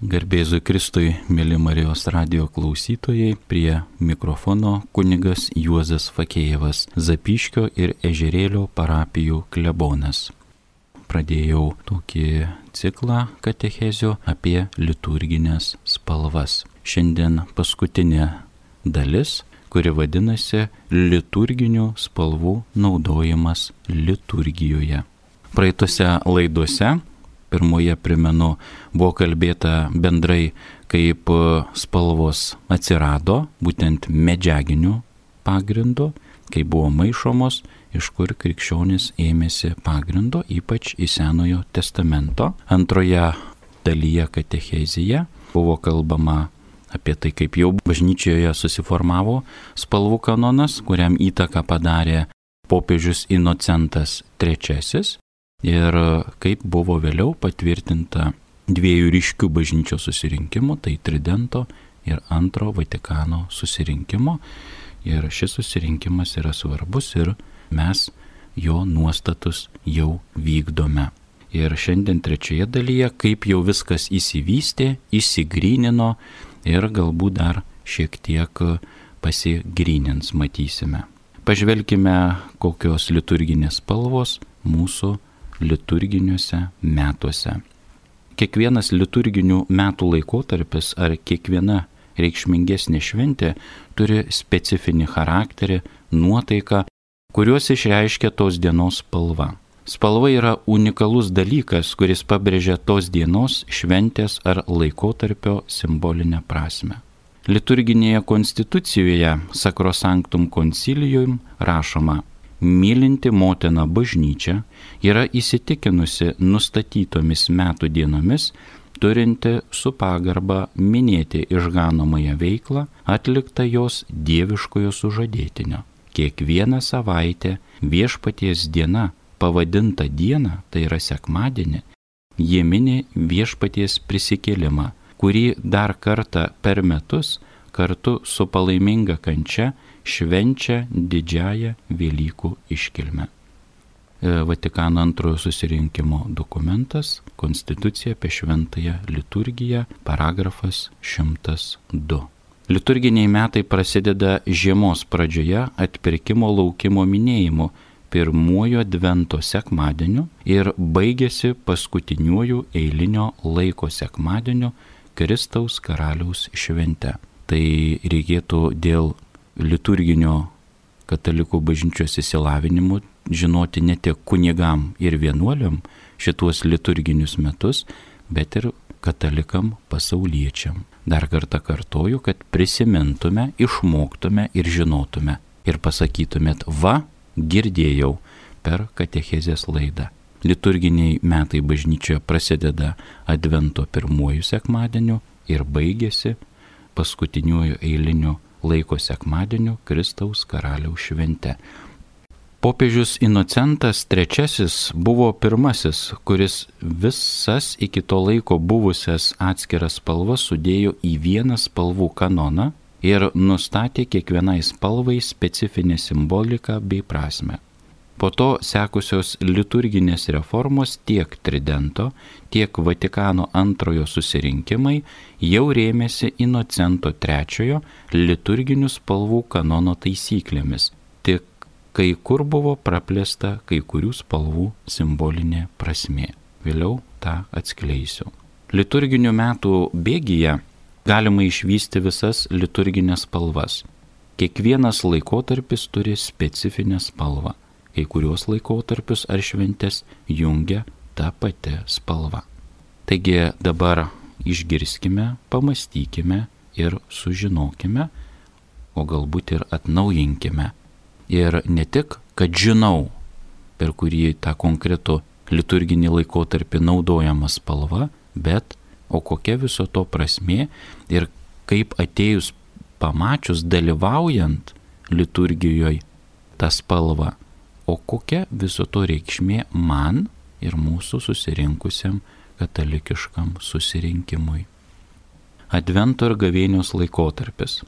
Garbėzui Kristui, mėly Marijos radio klausytojai, prie mikrofono kunigas Juozas Fakėjevas, Zapiškio ir Ežerėlio parapijų klebonas. Pradėjau tokį ciklą katechezio apie liturginės spalvas. Šiandien paskutinė dalis, kuri vadinasi liturginių spalvų naudojimas liturgijoje. Praeitose laidose pirmoje primenu, buvo kalbėta bendrai, kaip spalvos atsirado, būtent medžiaginių pagrindų, kai buvo maišomos, iš kur krikščionis ėmėsi pagrindo, ypač į Senojo testamento. Antroje dalyje katechezija buvo kalbama apie tai, kaip jau bažnyčioje susiformavo spalvų kanonas, kuriam įtaką padarė popiežius Inocentas III ir kaip buvo vėliau patvirtinta dviejų ryškių bažnyčios susirinkimų, tai Tridento ir antro Vatikano susirinkimo. Ir šis susirinkimas yra svarbus ir mes jo nuostatus jau vykdome. Ir šiandien trečioje dalyje, kaip jau viskas įsivystė, įsigrynino ir galbūt dar šiek tiek pasigrynins, matysime. Pažvelkime, kokios liturginės spalvos mūsų liturginiuose metuose. Kiekvienas liturginių metų laikotarpis ar kiekviena reikšmingesnė šventė turi specifinį charakterį, nuotaiką, kuriuos išreiškia tos dienos spalva. Spalva yra unikalus dalykas, kuris pabrėžia tos dienos šventės ar laikotarpio simbolinę prasme. Liturginėje konstitucijoje Sacrosanctum Concilium rašoma, mylinti motina bažnyčia yra įsitikinusi nustatytomis metų dienomis, turinti su pagarba minėti išganomąją veiklą atliktą jos dieviškojo sužadėtinio. Kiekvieną savaitę viešpaties diena, pavadinta diena, tai yra sekmadienį, jie mini viešpaties prisikėlimą, kurį dar kartą per metus kartu su palaiminga kančia švenčia didžiąją Velykų iškilmę. E, Vatikano antrojo susirinkimo dokumentas - Konstitucija apie šventąją liturgiją, paragrafas 102. Liturginiai metai prasideda žiemos pradžioje atpirkimo laukimo minėjimu pirmuoju advento sekmadieniu ir baigėsi paskutiniuoju eilinio laiko sekmadieniu Kristaus karaliaus švente. Tai reikėtų dėl liturginio katalikų bažnyčios įsilavinimu žinoti ne tik kunigam ir vienuoliam šituos liturginius metus, bet ir katalikam pasauliečiam. Dar kartą kartoju, kad prisimintume, išmoktume ir žinotume ir pasakytumėt, va, girdėjau per katechezės laidą. Liturginiai metai bažnyčioje prasideda Advento pirmojų sekmadieniu ir baigėsi paskutiniuoju eiliniu laiko sekmadieniu Kristaus karaliaus švente. Popiežius Inocentas III buvo pirmasis, kuris visas iki to laiko buvusias atskiras spalvas sudėjo į vieną spalvų kanoną ir nustatė kiekvienai spalvai specifinę simboliką bei prasme. Po to sekusios liturginės reformos tiek Tridento, tiek Vatikano antrojo susirinkimai jau rėmėsi Inocento III liturginių spalvų kanono taisyklėmis. Tik kai kur buvo praplėsta kai kurių spalvų simbolinė prasme. Vėliau tą atskleisiu. Liturginių metų bėgyje galima išvysti visas liturginės spalvas. Kiekvienas laikotarpis turi specifinę spalvą kai kuriuos laikotarpius ar šventės jungia ta pati spalva. Taigi dabar išgirskime, pamastykime ir sužinokime, o galbūt ir atnaujinkime. Ir ne tik, kad žinau, per kurį tą konkretų liturginį laikotarpį naudojama spalva, bet o kokia viso to prasme ir kaip atėjus pamačius dalyvaujant liturgijoje tą spalvą o kokia viso to reikšmė man ir mūsų susirinkusiam katalikiškam susirinkimui. Advento ir gavėnios laikotarpis.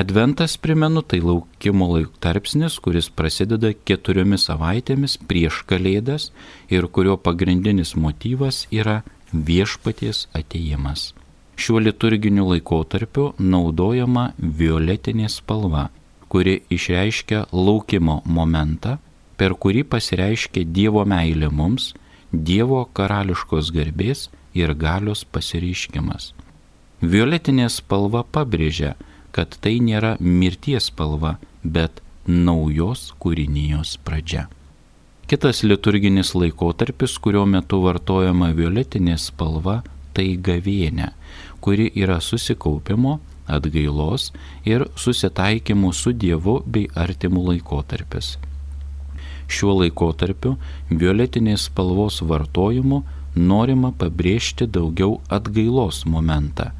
Adventas, primenu, tai laukimo tarpsnis, kuris prasideda keturiomis savaitėmis prieš Kalėdas ir kurio pagrindinis motyvas yra viešpaties ateimas. Šiuo liturginiu laikotarpiu naudojama violetinė spalva, kuri išreiškia laukimo momentą, per kurį pasireiškia Dievo meilė mums, Dievo karališkos garbės ir galios pasireiškimas. Violetinė spalva pabrėžia, kad tai nėra mirties spalva, bet naujos kūrinijos pradžia. Kitas liturginis laikotarpis, kurio metu vartojama violetinė spalva, tai gavėnė, kuri yra susikaupimo, atgailos ir susitaikymų su Dievu bei artimų laikotarpis. Šiuo laikotarpiu violetinės spalvos vartojimu norima pabrėžti daugiau atgailos momentą.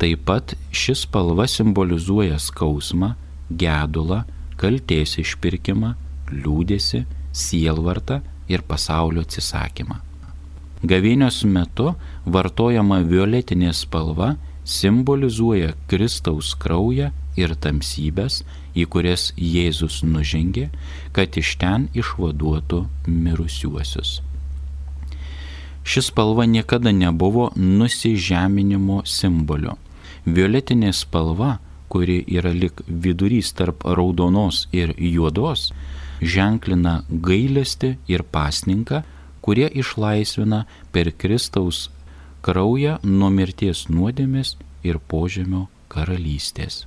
Taip pat ši spalva simbolizuoja skausmą, gedulą, kalties išpirkimą, liūdėsi, sielvartą ir pasaulio atsisakymą. Gavėnios metu vartojama violetinė spalva simbolizuoja Kristaus kraują ir tamsybės, į kurias Jėzus nužengė, kad iš ten išvaduotų mirusiuosius. Šis spalva niekada nebuvo nusižeminimo simboliu. Violetinė spalva, kuri yra lik vidurys tarp raudonos ir juodos, ženklina gailestį ir pasninką, kurie išlaisvina per Kristaus kraują nuo mirties nuodėmės ir požemio karalystės.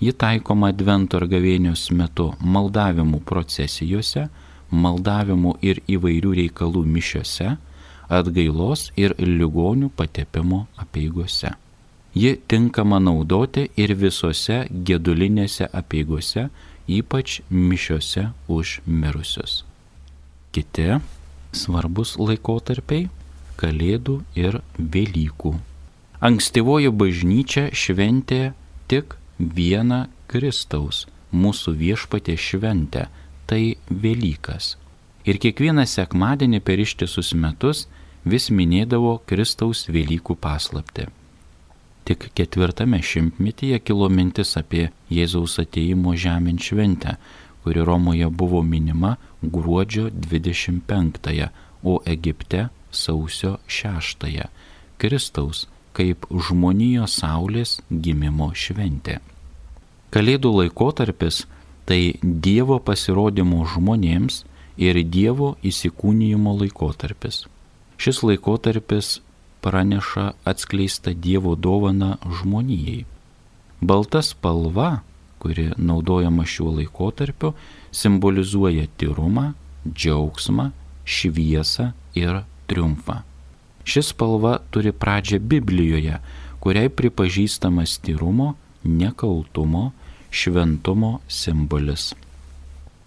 Ji taikoma Advento ir gavėnios metu maldavimų procesijose, maldavimų ir įvairių reikalų mišiose, atgailos ir ligonių patepimo apieigose. Ji tinkama naudoti ir visose gedulinėse apieigose, ypač mišiose už mirusius. Kiti svarbus laikotarpiai - Kalėdų ir Velykų. Ankstyvoji bažnyčia šventė tik vieną Kristaus, mūsų viešpatė šventę - tai Velykas. Ir kiekvieną sekmadienį per ištisus metus vis minėdavo Kristaus Velykų paslapti. Tik ketvirtame šimtmetyje kilo mintis apie Jėzaus ateimo žemėn šventę, kuri Romoje buvo minima gruodžio 25, o Egipte sausio 6. Kristaus kaip žmonijos saulės gimimo šventė. Kalėdų laikotarpis tai Dievo pasirodymo žmonėms ir Dievo įsikūnyjimo laikotarpis. Šis laikotarpis praneša atskleistą Dievo dovaną žmonijai. Balta spalva, kuri naudojama šiuo laikotarpiu, simbolizuoja tyrumą, džiaugsmą, šviesą ir triumfą. Ši spalva turi pradžią Biblijoje, kuriai pripažįstamas tyrumo, nekaltumo, šventumo simbolis.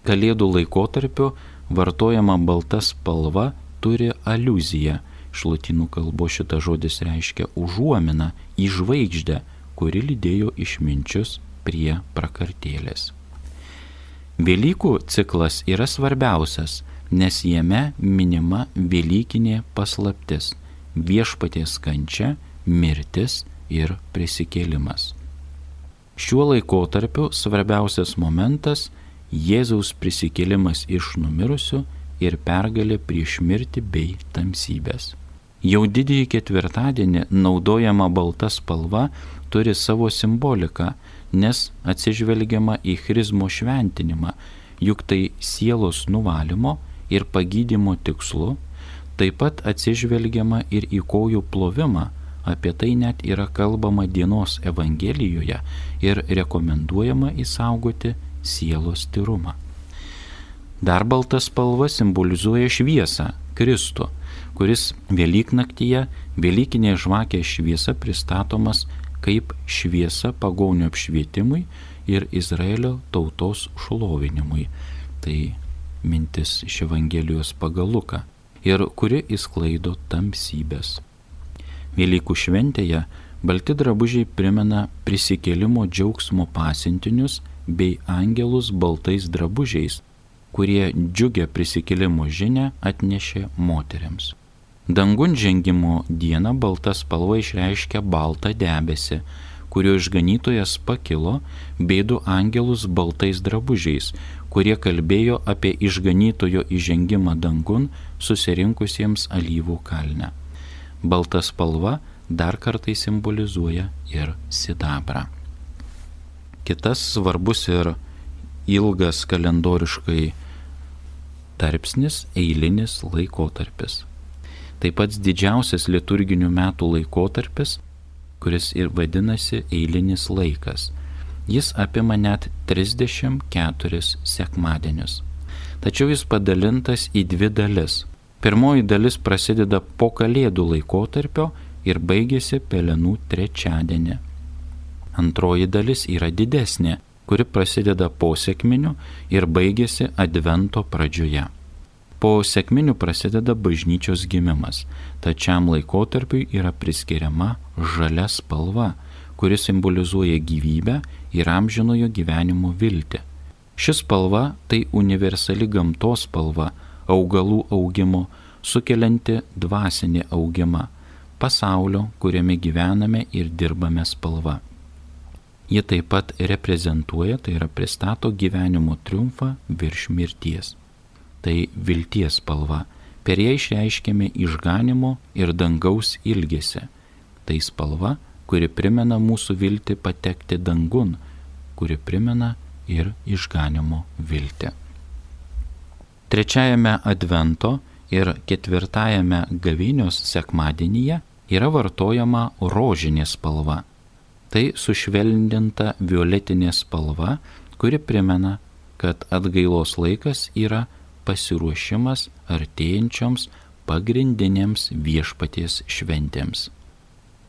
Kalėdų laikotarpiu vartojama balta spalva turi aluzija Iš latinų kalbos šitas žodis reiškia užuomina į žvaigždę, kuri lydėjo išminčius prie prakartėlės. Velykų ciklas yra svarbiausias, nes jame minima Velykinė paslaptis - viešpaties kančia, mirtis ir prisikėlimas. Šiuo laikotarpiu svarbiausias momentas - Jėzaus prisikėlimas iš numirusių ir pergalė prieš mirtį bei tamsybės. Jau didįjį ketvirtadienį naudojama balta spalva turi savo simboliką, nes atsižvelgiama į chrizmo šventinimą, juk tai sielos nuvalimo ir pagydymo tikslu, taip pat atsižvelgiama ir į kojų plovimą, apie tai net yra kalbama dienos Evangelijoje ir rekomenduojama įsaugoti sielos tyrumą. Dar balta spalva simbolizuoja šviesą, Kristų kuris Velyknaktyje Velykinė žvakė šviesa pristatomas kaip šviesa pagaunio apšvietimui ir Izraelio tautos šlovinimui. Tai mintis iš Evangelijos pagal Luką ir kuri įsklaido tamsybės. Velykų šventėje balti drabužiai primena prisikėlimo džiaugsmo pasintinius bei angelus baltais drabužiais, kurie džiugę prisikėlimo žinę atnešė moteriams. Dangun žengimo dieną balta spalva išreiškia baltą debesį, kurio išganytojas pakilo, bei du angelus baltais drabužiais, kurie kalbėjo apie išganytojo įžengimą dangun susirinkusiems alyvų kalne. Balta spalva dar kartai simbolizuoja ir sidabrą. Kitas svarbus ir ilgas kalendoriškai tarpsnis - eilinis laikotarpis. Tai pats didžiausias liturginių metų laikotarpis, kuris ir vadinasi eilinis laikas. Jis apima net 34 sekmadienius. Tačiau jis padalintas į dvi dalis. Pirmoji dalis prasideda po kalėdų laikotarpio ir baigėsi pelenų trečiadienį. Antroji dalis yra didesnė, kuri prasideda po sėkminių ir baigėsi advento pradžioje. Po sėkminių prasideda bažnyčios gimimas, tačiam laikotarpiui yra priskiriama žalia spalva, kuri simbolizuoja gyvybę ir amžinojo gyvenimo viltį. Šis spalva tai universali gamtos spalva, augalų augimo, sukelianti dvasinį augimą, pasaulio, kuriame gyvename ir dirbame spalva. Ji taip pat reprezentuoja, tai yra pristato gyvenimo triumfą virš mirties. Tai vilties spalva. Per ją išreiškėme išganimo ir dangaus ilgesį. Tai spalva, kuri primena mūsų viltį patekti dangun, kuri primena ir išganimo viltį. Trečiajame advento ir ketvirtajame gavinios sekmadienyje yra vartojama rožinė spalva. Tai sušvelninta violetinė spalva, kuri primena, kad atgailos laikas yra pasiruošimas artėjančioms pagrindinėms viešpaties šventėms.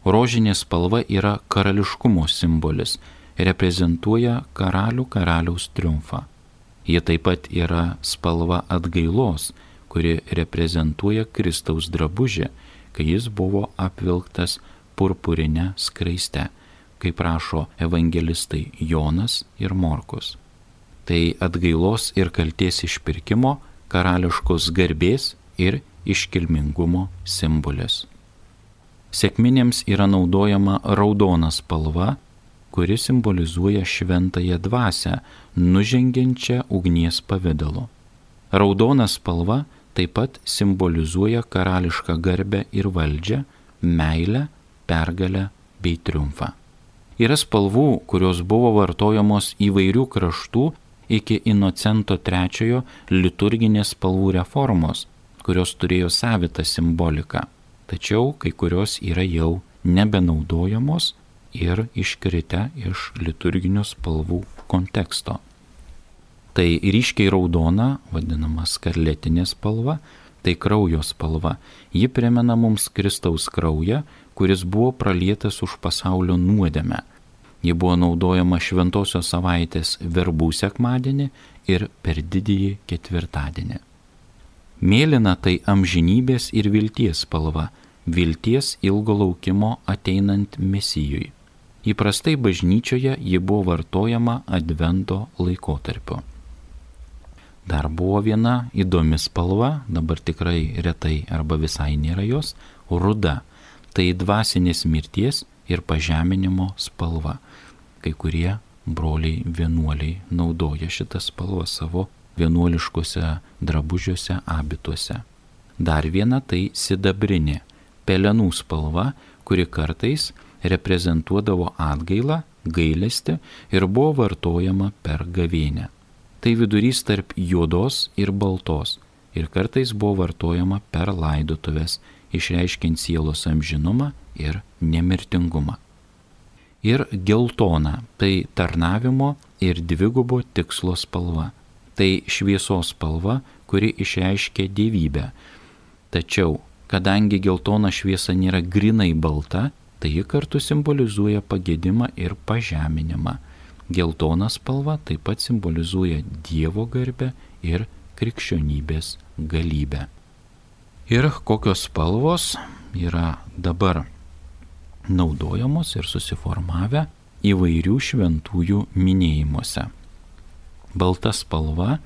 Rožinė spalva yra karališkumo simbolis, reprezentuoja karalių karaliaus triumfą. Ji taip pat yra spalva atgailos, kuri reprezentuoja Kristaus drabužį, kai jis buvo apvilktas purpurinę skraiste, kaip rašo evangelistai Jonas ir Morkus. Tai atgailos ir kalties išpirkimo, karališkos garbės ir iškilmingumo simbolis. Sėkminėms yra naudojama raudona spalva, kuri simbolizuoja šventąją dvasę, nužengiančią ugnies pavydalu. Raudona spalva taip pat simbolizuoja karališką garbę ir valdžią, meilę, pergalę bei triumfą. Yra spalvų, kurios buvo vartojamos įvairių kraštų iki Inocento III liturginės spalvų reformos, kurios turėjo savitą simboliką tačiau kai kurios yra jau nebenaudojamos ir iškritę iš liturginių spalvų konteksto. Tai ryškiai raudona, vadinama skarletinė spalva, tai kraujo spalva. Ji primena mums Kristaus kraują, kuris buvo pralietas už pasaulio nuodėmę. Ji buvo naudojama šventosios savaitės verbų sekmadienį ir per didįjį ketvirtadienį. Mėlyna tai amžinybės ir vilties spalva, vilties ilgo laukimo ateinant mesijui. Įprastai bažnyčioje ji buvo vartojama advento laikotarpiu. Dar buvo viena įdomi spalva, dabar tikrai retai arba visai nėra jos - ruda. Tai dvasinės mirties ir pažeminimo spalva. Kai kurie broliai vienuoliai naudoja šitą spalvą savo vienuoliškose drabužiuose, abituose. Dar viena tai sidabrinė, pelenų spalva, kuri kartais reprezentuodavo atgailą, gailestį ir buvo vartojama per gavėnę. Tai vidurys tarp juodos ir baltos ir kartais buvo vartojama per laidotuvės, išreiškiant sielos amžinumą ir nemirtingumą. Ir geltona - tai tarnavimo ir dvigubo tikslo spalva tai šviesos spalva, kuri išreiškia dievybę. Tačiau, kadangi geltona šviesa nėra grinai balta, tai ji kartu simbolizuoja pagėdimą ir pažeminimą. Geltona spalva taip pat simbolizuoja Dievo garbę ir krikščionybės galybę. Ir kokios spalvos yra dabar naudojamos ir susiformavę įvairių šventųjų minėjimuose balta spalva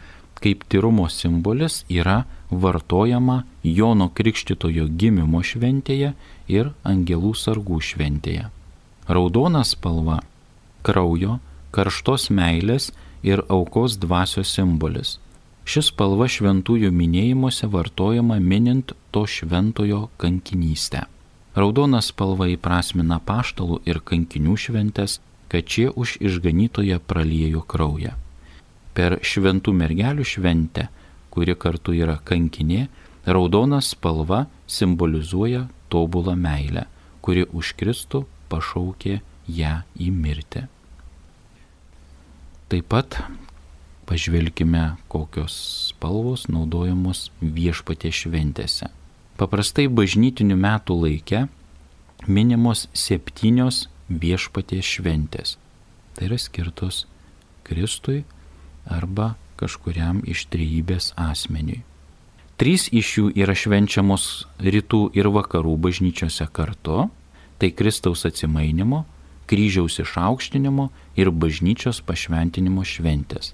kaip tyrumo simbolis yra vartojama Jono Krikštitojo gimimo šventėje ir Angelų sargų šventėje. Raudona spalva - kraujo, karštos meilės ir aukos dvasios simbolis. Šis spalva šventųjų minėjimuose vartojama minint to šventojo kankinystę. Raudona spalva įprasmina paštalų ir kankinių šventės, kad šie už išganytoje praliejo kraują. Per šventų mergelių šventę, kuri kartu yra kankinė, raudona spalva simbolizuoja tobulą meilę, kuri už Kristų pašaukė ją į mirtį. Taip pat pažvelkime, kokios spalvos naudojamos viešpatė šventėse. Paprastai bažnytinių metų laike minimos septynios viešpatės šventės. Tai yra skirtos Kristui arba kažkuriam iš trejybės asmeniui. Trys iš jų yra švenčiamos rytų ir vakarų bažnyčiose kartu - tai Kristaus atsimainimo, kryžiaus išaukštinimo ir bažnyčios pašventinimo šventės.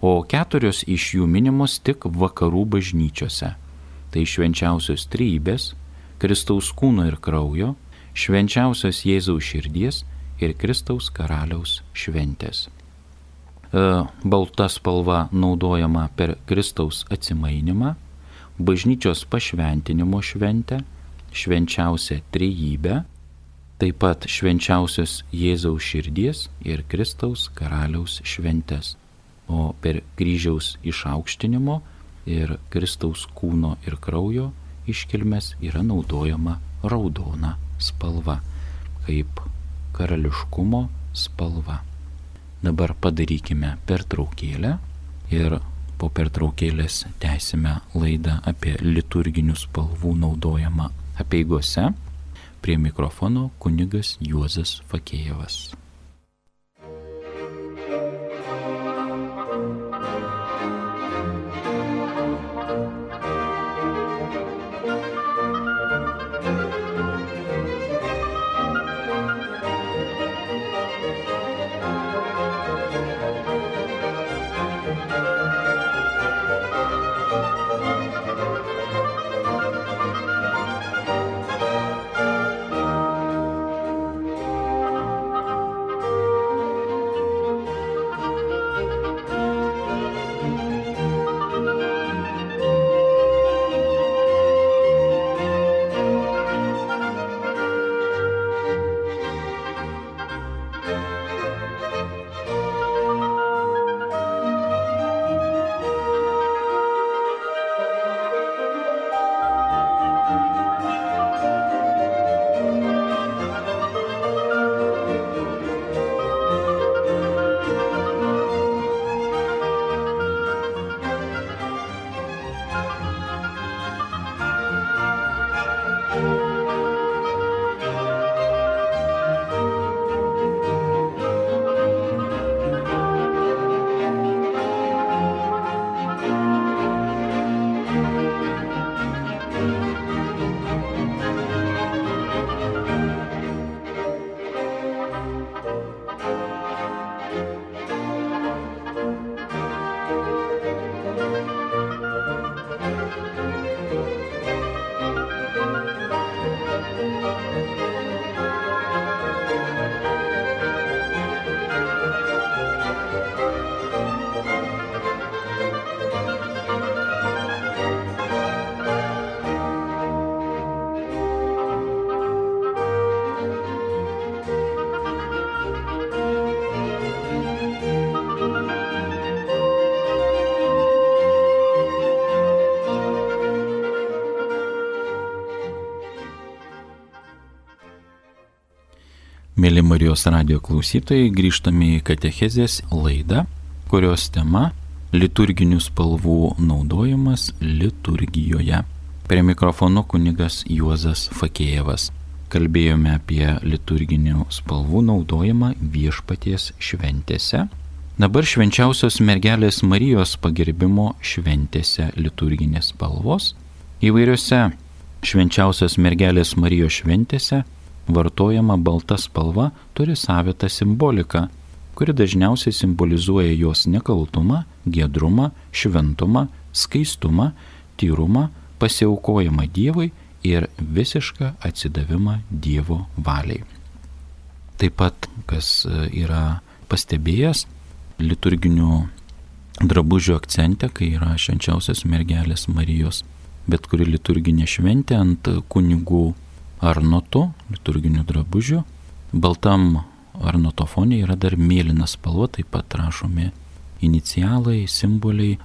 O keturios iš jų minimos tik vakarų bažnyčiose tai švenčiausios trybės, Kristaus kūno ir kraujo, švenčiausios Jėzaus širdies ir Kristaus karaliaus šventės. E, balta spalva naudojama per Kristaus atsimainimą, bažnyčios pašventinimo šventę, švenčiausią trejybę, taip pat švenčiausios Jėzaus širdies ir Kristaus karaliaus šventės, o per kryžiaus išaukštinimo ir Kristaus kūno ir kraujo iškilmes yra naudojama raudona spalva, kaip karališkumo spalva. Dabar padarykime pertraukėlę ir po pertraukėlės tęsime laidą apie liturginių spalvų naudojimą apieigose. Prie mikrofono kunigas Juozas Fakėjevas. Mėly Marijos radio klausytojai, grįžtame į Katechezės laidą, kurios tema - liturginių spalvų naudojimas liturgijoje. Prie mikrofono kunigas Juozas Fakėjevas. Kalbėjome apie liturginių spalvų naudojimą viešpaties šventėse. Dabar švenčiausios mergelės Marijos pagerbimo šventėse liturginės spalvos. Įvairiose švenčiausios mergelės Marijos šventėse vartojama balta spalva turi savitą simboliką, kuri dažniausiai simbolizuoja jos nekaltumą, gedrumą, šventumą, skaistumą, tyrumą, pasiaukojimą Dievui ir visišką atsidavimą Dievo valiai. Taip pat, kas e, yra pastebėjęs, liturginių drabužių akcente, kai yra švenčiausios mergelės Marijos, bet kuri liturginė šventė ant kunigų arnotu, liturginiu drabužiu. Baltam arnoto fone yra dar mėlyna spalva, taip pat rašomi inicialai, simboliai,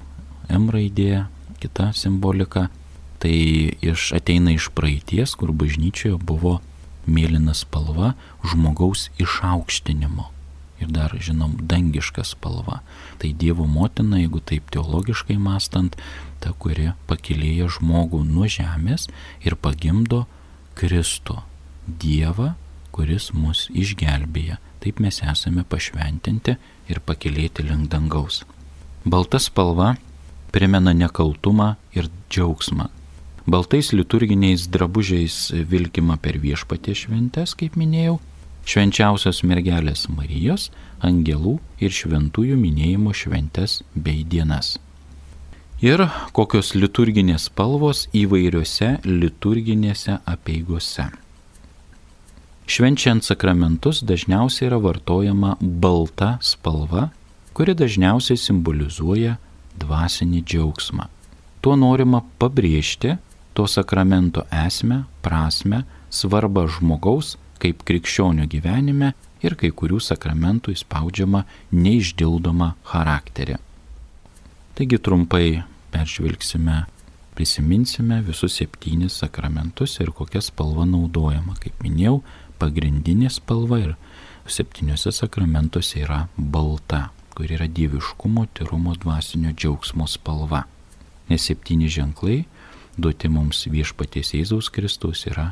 M raidė, kita simbolika. Tai iš, ateina iš praeities, kur bažnyčioje buvo mėlyna spalva žmogaus išaukštinimo. Ir dar, žinom, dangiška spalva. Tai Dievo motina, jeigu taip teologiškai mastant, ta, kuri pakilėja žmogų nuo žemės ir pagimdo Kristų, Dievą, kuris mus išgelbėja. Taip mes esame pašventinti ir pakilėti link dangaus. Balta spalva primena nekaltumą ir džiaugsmą. Baltais liturginiais drabužiais vilkima per viešpatė šventes, kaip minėjau, švenčiausios mergelės Marijos, angelų ir šventųjų minėjimo šventes bei dienas. Ir kokios liturginės spalvos įvairiose liturginėse apieigose. Švenčiant sakramentus dažniausiai yra vartojama balta spalva, kuri dažniausiai simbolizuoja dvasinį džiaugsmą. Tuo norima pabrėžti to sakramento esmę, prasme, svarbą žmogaus kaip krikščionių gyvenime ir kai kurių sakramentų įspaudžiama neišdildomą charakterį. Taigi trumpai peržvelgsime, prisiminsime visus septynis sakramentus ir kokia spalva naudojama. Kaip minėjau, pagrindinė spalva ir septyniuose sakramentuose yra balta, kur yra dieviškumo, tyrumo, dvasinio džiaugsmo spalva. Nes septyni ženklai duoti mums viešpaties Jėzaus Kristus yra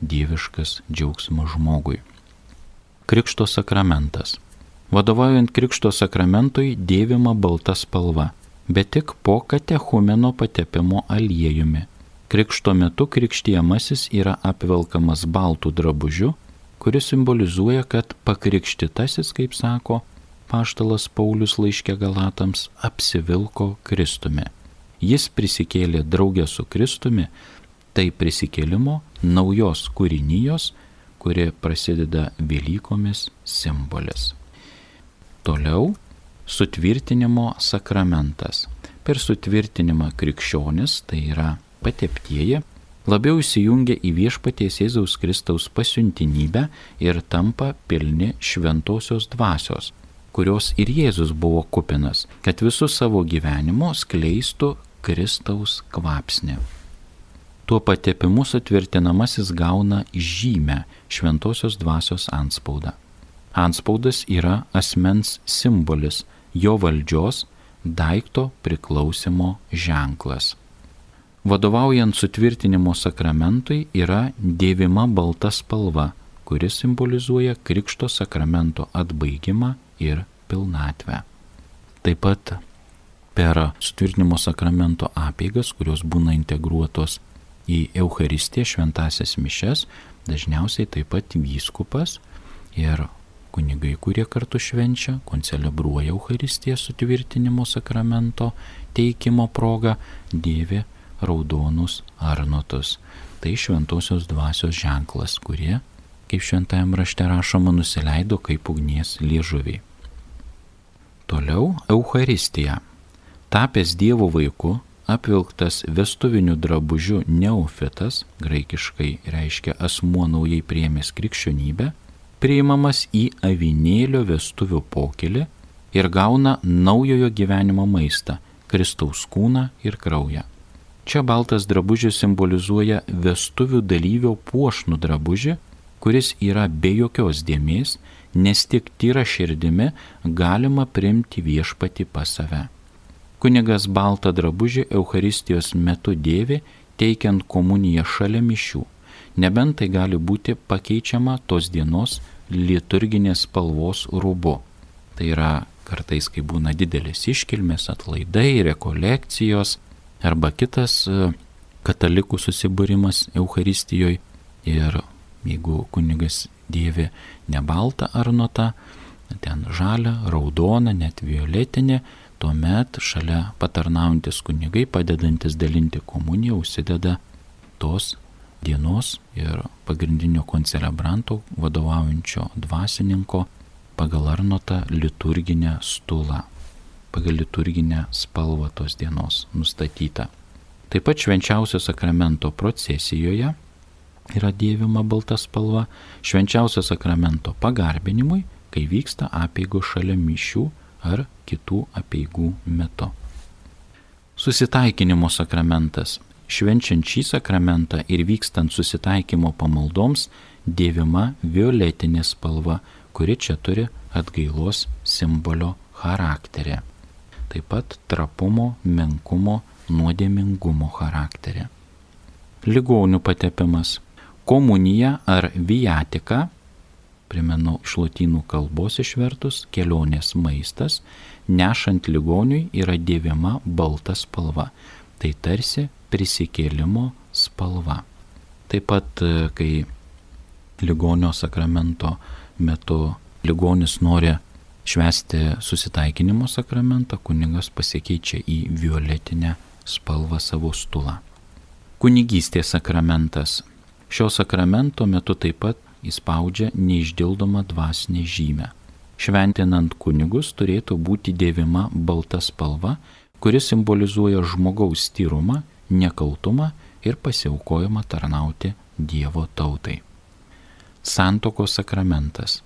dieviškas džiaugsmas žmogui. Krikšto sakramentas. Vadovaujant Krikšto sakramentui dėvima balta spalva, bet tik po katechumeno patepimo aliejumi. Krikšto metu krikštiemasis yra apvelkamas baltų drabužiu, kuris simbolizuoja, kad pakrikštitasis, kaip sako paštalas Paulius laiškė Galatams, apsivilko Kristumi. Jis prisikėlė draugę su Kristumi, tai prisikėlimo naujos kūrinijos, kuri prasideda Velykomis simbolis. Toliau sutvirtinimo sakramentas. Per sutvirtinimą krikščionis, tai yra pateptieji, labiau įsijungia į viešpaties Jėzaus Kristaus pasiuntinybę ir tampa pilni šventosios dvasios, kurios ir Jėzus buvo kupinas, kad visų savo gyvenimo skleistų Kristaus kvapsnį. Tuo patepimu sutvirtinamasis gauna žymę šventosios dvasios anspaudą. Anspaudas yra asmens simbolis, jo valdžios, daikto priklausimo ženklas. Vadovaujant sutvirtinimo sakramentui yra dėvima balta spalva, kuris simbolizuoja Krikšto sakramento atbaigimą ir pilnatvę. Taip pat per sutvirtinimo sakramento apėgas, kurios būna integruotos į Eucharistiją šventasias mišes, dažniausiai taip pat vyskupas ir kunigai, kurie kartu švenčia, koncelebruoja Eucharistiją sutvirtinimo sakramento teikimo progą, dėvi raudonus arnotus. Tai šventosios dvasios ženklas, kurie, kaip šventajame rašte rašoma, nusileido kaip ugnies liežuviai. Toliau Euharistija. Tapęs Dievo vaiku, apvilktas vestuviniu drabužiu neofitas, graikiškai reiškia asmuo naujai priemęs krikščionybę, priimamas į avinėlio vestuvių pokylį ir gauna naujojo gyvenimo maistą - Kristaus kūną ir kraują. Čia baltas drabužis simbolizuoja vestuvių dalyvio puošnų drabužį, kuris yra be jokios dėmesys, nes tik tyra širdimi galima primti viešpati pas save. Kunigas baltą drabužį Euharistijos metu dėvi, teikiant komuniją šalia mišių, nebent tai gali būti pakeičiama tos dienos liturginės spalvos rūbu. Tai yra kartais, kai būna didelis iškilmės, atlaidai, rekolekcijos, arba kitas e, katalikų susibūrimas Euharistijoje ir jeigu kunigas dėvi ne baltą arnotą, ten žalią, raudoną, net violetinį, tuomet šalia patarnaujantis kunigai, padedantis dalinti komuniją, užsideda tos dienos ir pagrindinio koncelebranto vadovaujančio dvasininko pagal arnotą liturginę stulą pagal liturginę spalvą tos dienos nustatyta. Taip pat švenčiausio sakramento procesijoje yra dėvima balta spalva, švenčiausio sakramento pagarbinimui, kai vyksta apieigų šalia mišių ar kitų apieigų metu. Susitaikinimo sakramentas. Švenčiant šį sakramentą ir vykstant susitaikymo pamaldoms, dėvima violetinė spalva, kuri čia turi atgailos simbolio charakterį. Taip pat trapumo, menkumo, nuodėmingumo charakterį. Ligonių patepimas. Komunija ar viatika, primenu iš lotynų kalbos išvertus, kelionės maistas, nešant ligoniui yra dėvima balta spalva. Tai tarsi prisikėlimo spalva. Taip pat, e, kai ligonio sakramento metu ligonis nori švesti susitaikinimo sakramentą, kunigas pasikeičia į violetinę spalvą savo stulą. Kunigystės sakramentas. Šio sakramento metu taip pat įspaudžia neišdildomą dvasinę žymę. Šventinant kunigus turėtų būti dėvima balta spalva, kuri simbolizuoja žmogaus tyrumą, nekaltumą ir pasiaukojimą tarnauti Dievo tautai. Santokos sakramentas.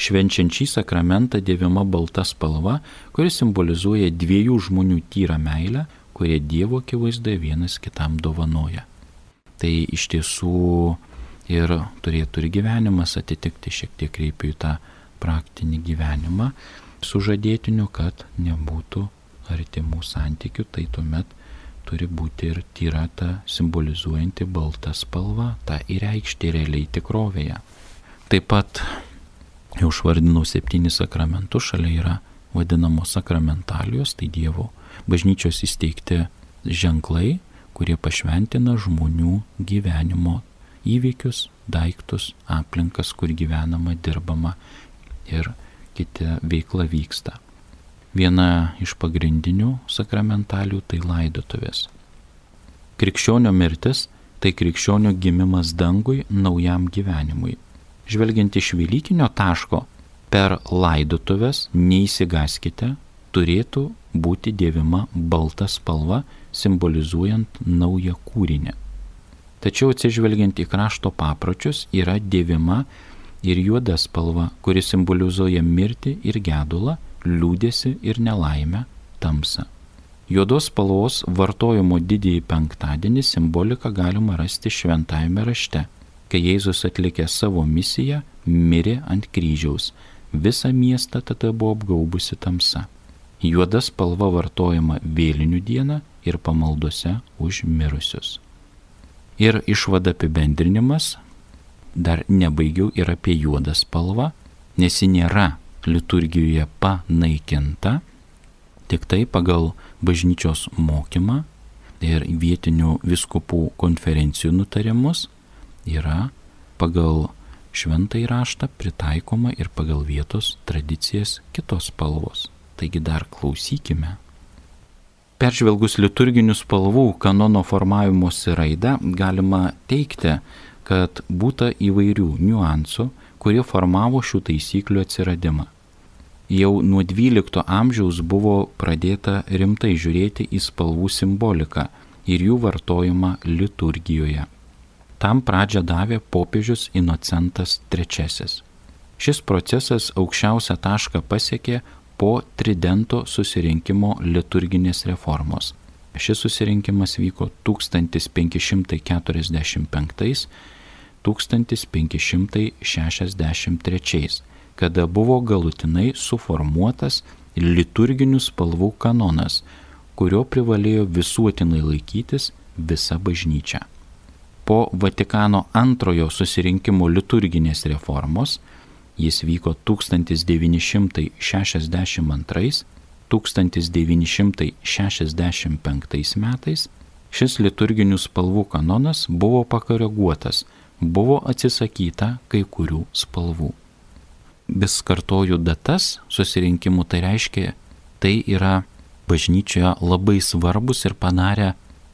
Švenčiant šį sakramentą dėvima balta spalva, kuri simbolizuoja dviejų žmonių tyrą meilę, kurie Dievo akivaizdoje vienas kitam dovanoja. Tai iš tiesų ir turėtų ir gyvenimas atitikti, šiek tiek kreipiu į tą praktinį gyvenimą sužadėtiniu, kad nebūtų artimų santykių, tai tuomet turi būti ir tyra ta simbolizuojanti balta spalva, tą įreikšti realiai tikrovėje. Taip pat jau išvardinau septynis sakramentus, šalia yra vadinamos sakramentalijos, tai Dievo bažnyčios įsteigti ženklai, kurie pašventina žmonių gyvenimo įvykius, daiktus, aplinkas, kur gyvenama, dirbama ir kiti veikla vyksta. Viena iš pagrindinių sakramentalių tai laidotuvės. Krikščionio mirtis tai krikščionio gimimas dangui naujam gyvenimui. Žvelgiant iš Velykinio taško, per laidotuvės neįsigaskite, turėtų būti dėvima balta spalva, simbolizuojant naują kūrinį. Tačiau atsižvelgiant į krašto papročius yra dėvima ir juoda spalva, kuri simbolizuoja mirtį ir gedulą, liūdėsi ir nelaimę, tamsą. Juodos spalvos vartojimo didįjį penktadienį simboliką galima rasti šventajame rašte, kai Jėzus atlikė savo misiją, mirė ant kryžiaus, visą miestą tada buvo apgaubusi tamsa. Juoda spalva vartojama vėlinių dieną ir pamaldose už mirusius. Ir išvada apibendrinimas, dar nebaigiau ir apie juodą spalvą, nes ji nėra liturgijoje panaikinta, tik tai pagal bažnyčios mokymą ir vietinių viskupų konferencijų nutarimus yra pagal šventą įraštą pritaikoma ir pagal vietos tradicijas kitos spalvos. Taigi dar klausykime. Peržvelgus liturginių spalvų kanono formavimosi raidą, galima teikti, kad būta įvairių niuansų, kurie formavo šių taisyklių atsiradimą. Jau nuo XII amžiaus buvo pradėta rimtai žiūrėti į spalvų simboliką ir jų vartojimą liturgijoje. Tam pradžią davė popiežius Inocentas III. Šis procesas aukščiausią tašką pasiekė po Tridento susirinkimo liturginės reformos. Šis susirinkimas vyko 1553-1563, kada buvo galutinai suformuotas liturginių spalvų kanonas, kurio privalėjo visuotinai laikytis visa bažnyčia. Po Vatikano antrojo susirinkimo liturginės reformos Jis vyko 1962-1965 metais. Šis liturginių spalvų kanonas buvo pakoreguotas, buvo atsisakyta kai kurių spalvų. Vis kartoju datas susirinkimų, tai reiškia, tai yra bažnyčioje labai svarbus ir padarę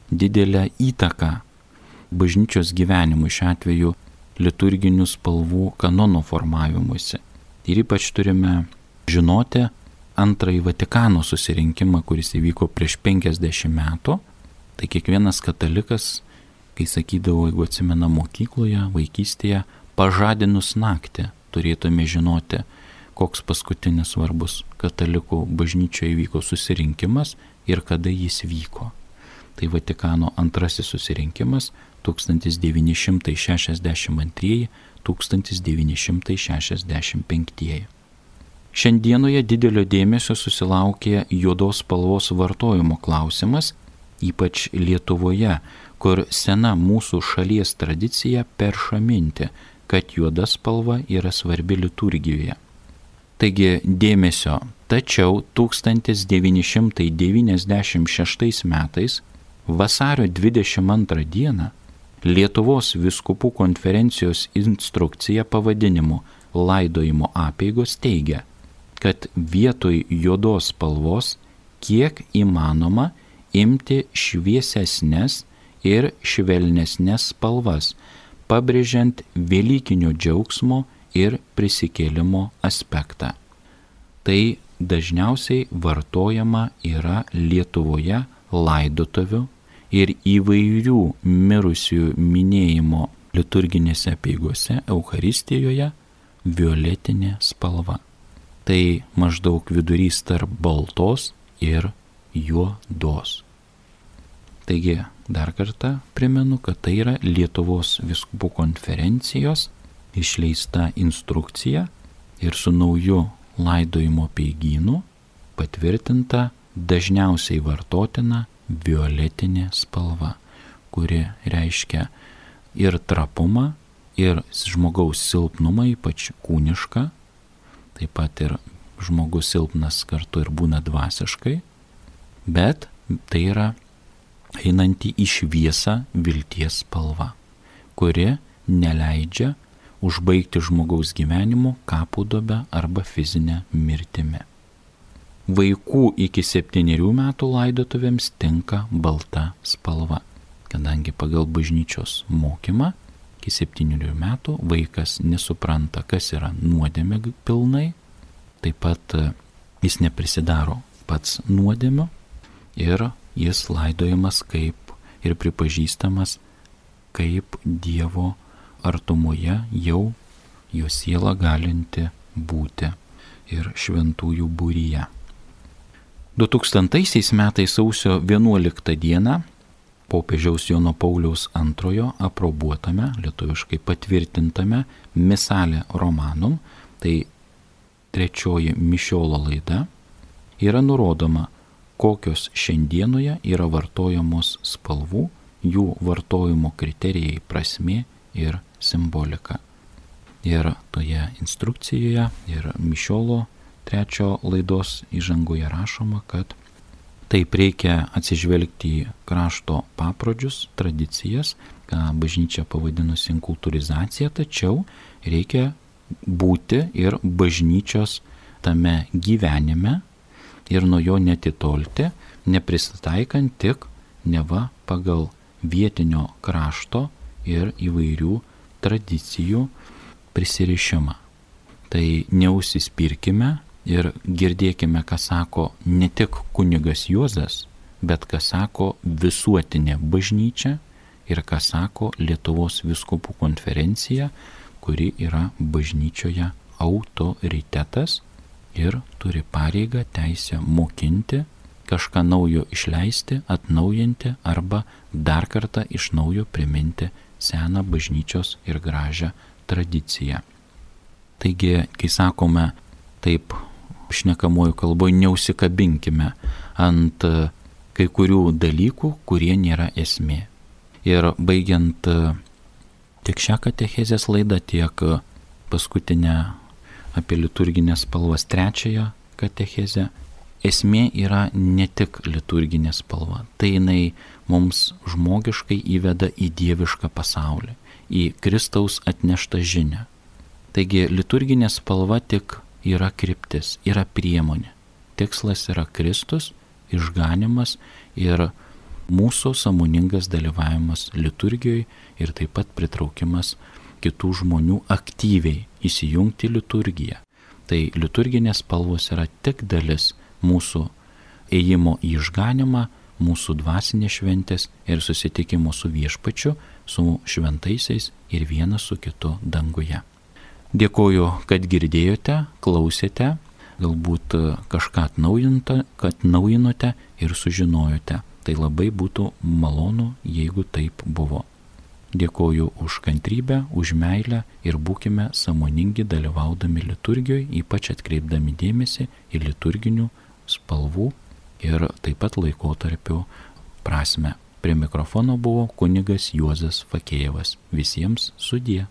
didelę įtaką bažnyčios gyvenimui šiuo atveju liturginių spalvų kanonų formavimuose. Ir ypač turime žinoti antrąjį Vatikano susirinkimą, kuris įvyko prieš 50 metų. Tai kiekvienas katalikas, kai sakydavo, jeigu atsimena mokykloje, vaikystėje, pažadinus naktį turėtume žinoti, koks paskutinis svarbus katalikų bažnyčioje vyko susirinkimas ir kada jis vyko. Tai Vatikano antrasis susirinkimas 1962-1965. Šiandienoje didelio dėmesio susilaukė juodos spalvos vartojimo klausimas, ypač Lietuvoje, kur sena mūsų šalies tradicija perša minti, kad juoda spalva yra svarbi liturgijoje. Taigi dėmesio, tačiau 1996 metais vasario 22 dieną Lietuvos viskupų konferencijos instrukcija pavadinimu laidojimo apėgos teigia, kad vietoj juodos spalvos kiek įmanoma imti šviesesnės ir švelnesnės spalvas, pabrėžiant Velykinio džiaugsmo ir prisikėlimo aspektą. Tai dažniausiai vartojama yra Lietuvoje laidotovių ir įvairių mirusiųjų minėjimo liturginėse peigose Euharistijoje violetinė spalva. Tai maždaug vidurys tarp baltos ir juodos. Taigi dar kartą primenu, kad tai yra Lietuvos viskupų konferencijos išleista instrukcija ir su nauju laidojimo peigynu patvirtinta dažniausiai vartotina violetinė spalva, kuri reiškia ir trapumą, ir žmogaus silpnumą, ypač kūnišką, taip pat ir žmogus silpnas kartu ir būna dvasiškai, bet tai yra einanti į šviesą vilties spalva, kuri neleidžia užbaigti žmogaus gyvenimo kapų dobe arba fizinę mirtimį. Vaikų iki septyniarių metų laidotuvėms tinka balta spalva, kadangi pagal bažnyčios mokymą iki septyniarių metų vaikas nesupranta, kas yra nuodėmė pilnai, taip pat jis neprisidaro pats nuodėmio ir jis laidojamas kaip ir pripažįstamas kaip Dievo artumoje jau jo siela galinti būti ir šventųjų būryje. 2000 metais sausio 11 dieną popiežiaus Jono Pauliaus antrojo aprobuotame, lietuviškai patvirtintame Misalė Romanum, tai trečioji mišiolo laida, yra nurodoma, kokios šiandienoje yra vartojamos spalvų, jų vartojimo kriterijai prasme ir simbolika. Ir toje instrukcijoje ir mišiolo trečio laidos įžangoje rašoma, kad taip reikia atsižvelgti į krašto paprodžius, tradicijas, ką bažnyčia pavadinusi inkultūrizacija, tačiau reikia būti ir bažnyčios tame gyvenime ir nuo jo netitolti, neprisitaikant tik neva pagal vietinio krašto ir įvairių tradicijų prisirišimą. Tai neusispirkime, Ir girdėkime, ką sako ne tik kunigas Juozas, bet ką sako visuotinė bažnyčia ir ką sako Lietuvos viskupų konferencija, kuri yra bažnyčioje autoritetas ir turi pareigą teisę mokinti, kažką naujo išleisti, atnaujinti arba dar kartą iš naujo priminti seną bažnyčios ir gražią tradiciją. Taigi, kai sakome taip šnekamoju kalboje neusikabinkim ant kai kurių dalykų, kurie nėra esmė. Ir baigiant tiek šią katechezės laidą, tiek paskutinę apie liturginės spalvas trečiąją katechezę, esmė yra ne tik liturginė spalva, tai jinai mums žmogiškai įveda į dievišką pasaulį, į Kristaus atneštą žinę. Taigi liturginė spalva tik yra kryptis, yra priemonė. Tikslas yra Kristus, išganimas ir mūsų samoningas dalyvavimas liturgijoje ir taip pat pritraukimas kitų žmonių aktyviai įsijungti liturgiją. Tai liturginės spalvos yra tik dalis mūsų ėjimo į išganimą, mūsų dvasinės šventės ir susitikimo su viešpačiu, su šventaisiais ir vienas su kitu danguje. Dėkoju, kad girdėjote, klausėte, galbūt kažką atnaujinote ir sužinojote. Tai labai būtų malonu, jeigu taip buvo. Dėkoju už kantrybę, už meilę ir būkime samoningi dalyvaudami liturgijoje, ypač atkreipdami dėmesį į liturginių spalvų ir taip pat laikotarpių prasme. Prie mikrofono buvo kunigas Juozas Fakėjevas. Visiems sudie.